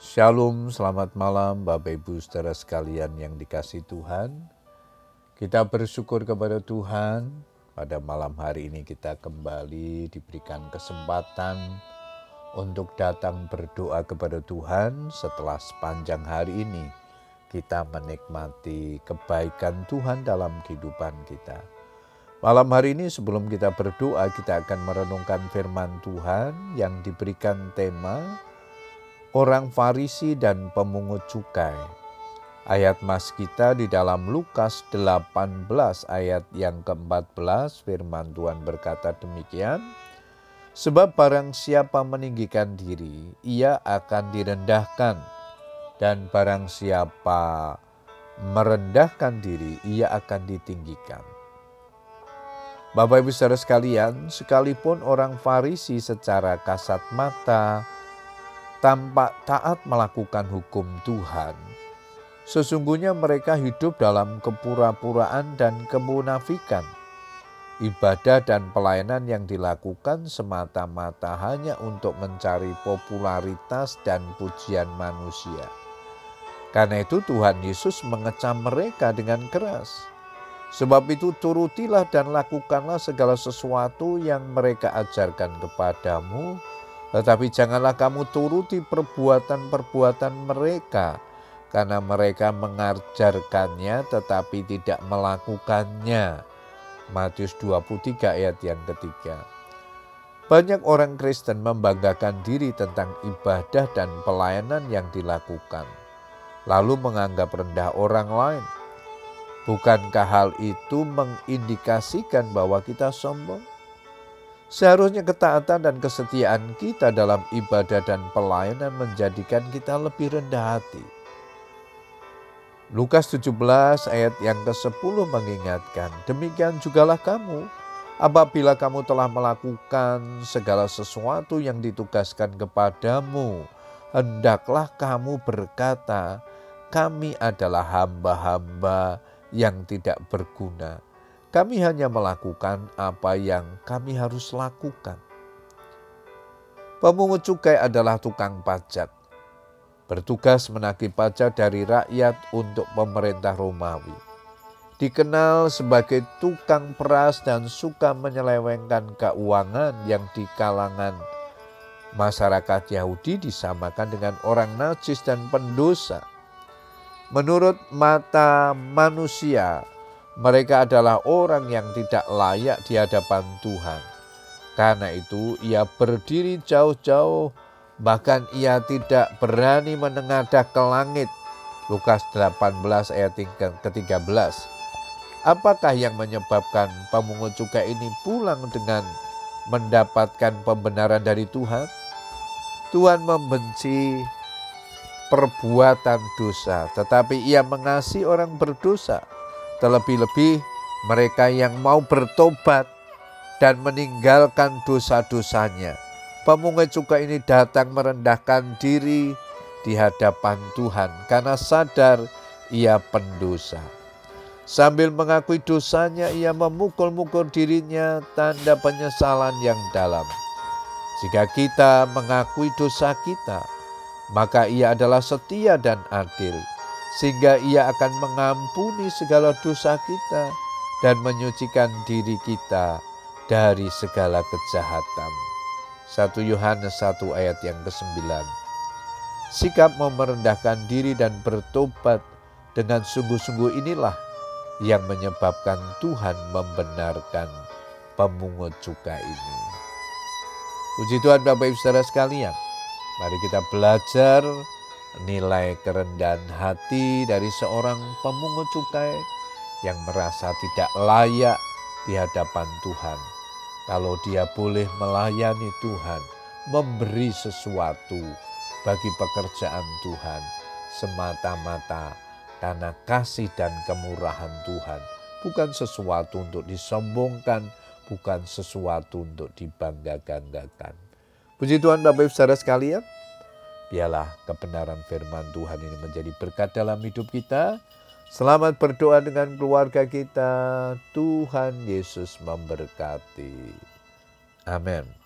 Shalom, selamat malam Bapak Ibu saudara sekalian yang dikasih Tuhan. Kita bersyukur kepada Tuhan pada malam hari ini kita kembali diberikan kesempatan untuk datang berdoa kepada Tuhan setelah sepanjang hari ini kita menikmati kebaikan Tuhan dalam kehidupan kita. Malam hari ini sebelum kita berdoa kita akan merenungkan firman Tuhan yang diberikan tema orang Farisi dan pemungut cukai. Ayat mas kita di dalam Lukas 18 ayat yang ke-14 firman Tuhan berkata demikian. Sebab barang siapa meninggikan diri, ia akan direndahkan. Dan barang siapa merendahkan diri, ia akan ditinggikan. Bapak ibu saudara sekalian, sekalipun orang Farisi secara kasat mata, tampak taat melakukan hukum Tuhan. Sesungguhnya mereka hidup dalam kepura-puraan dan kemunafikan. Ibadah dan pelayanan yang dilakukan semata-mata hanya untuk mencari popularitas dan pujian manusia. Karena itu Tuhan Yesus mengecam mereka dengan keras. Sebab itu turutilah dan lakukanlah segala sesuatu yang mereka ajarkan kepadamu, tetapi janganlah kamu turuti perbuatan-perbuatan mereka, karena mereka mengajarkannya tetapi tidak melakukannya. Matius 23 ayat yang ketiga. Banyak orang Kristen membanggakan diri tentang ibadah dan pelayanan yang dilakukan, lalu menganggap rendah orang lain. Bukankah hal itu mengindikasikan bahwa kita sombong? Seharusnya ketaatan dan kesetiaan kita dalam ibadah dan pelayanan menjadikan kita lebih rendah hati. Lukas 17 ayat yang ke-10 mengingatkan, demikian jugalah kamu apabila kamu telah melakukan segala sesuatu yang ditugaskan kepadamu, hendaklah kamu berkata, kami adalah hamba-hamba yang tidak berguna kami hanya melakukan apa yang kami harus lakukan. Pemungut cukai adalah tukang pajak. Bertugas menagih pajak dari rakyat untuk pemerintah Romawi. Dikenal sebagai tukang peras dan suka menyelewengkan keuangan yang di kalangan masyarakat Yahudi disamakan dengan orang najis dan pendosa. Menurut mata manusia, mereka adalah orang yang tidak layak di hadapan Tuhan. Karena itu ia berdiri jauh-jauh, bahkan ia tidak berani menengadah ke langit. Lukas 18 ayat ke-13. Apakah yang menyebabkan pemungut cukai ini pulang dengan mendapatkan pembenaran dari Tuhan? Tuhan membenci perbuatan dosa, tetapi ia mengasihi orang berdosa. Terlebih-lebih mereka yang mau bertobat dan meninggalkan dosa-dosanya. Pemungut cukai ini datang merendahkan diri di hadapan Tuhan karena sadar ia pendosa. Sambil mengakui dosanya, ia memukul-mukul dirinya tanda penyesalan yang dalam. Jika kita mengakui dosa kita, maka ia adalah setia dan adil sehingga ia akan mengampuni segala dosa kita dan menyucikan diri kita dari segala kejahatan. 1 Yohanes 1 ayat yang ke-9. Sikap memerendahkan diri dan bertobat dengan sungguh-sungguh inilah yang menyebabkan Tuhan membenarkan pemungut cukai ini. Puji Tuhan Bapak Ibu Saudara sekalian, mari kita belajar nilai kerendahan hati dari seorang pemungut cukai yang merasa tidak layak di hadapan Tuhan. Kalau dia boleh melayani Tuhan, memberi sesuatu bagi pekerjaan Tuhan semata-mata karena kasih dan kemurahan Tuhan, bukan sesuatu untuk disombongkan, bukan sesuatu untuk dibangga-banggakan. Puji Tuhan Bapak Ibu Saudara sekalian, Biarlah kebenaran firman Tuhan ini menjadi berkat dalam hidup kita. Selamat berdoa dengan keluarga kita. Tuhan Yesus memberkati. Amin.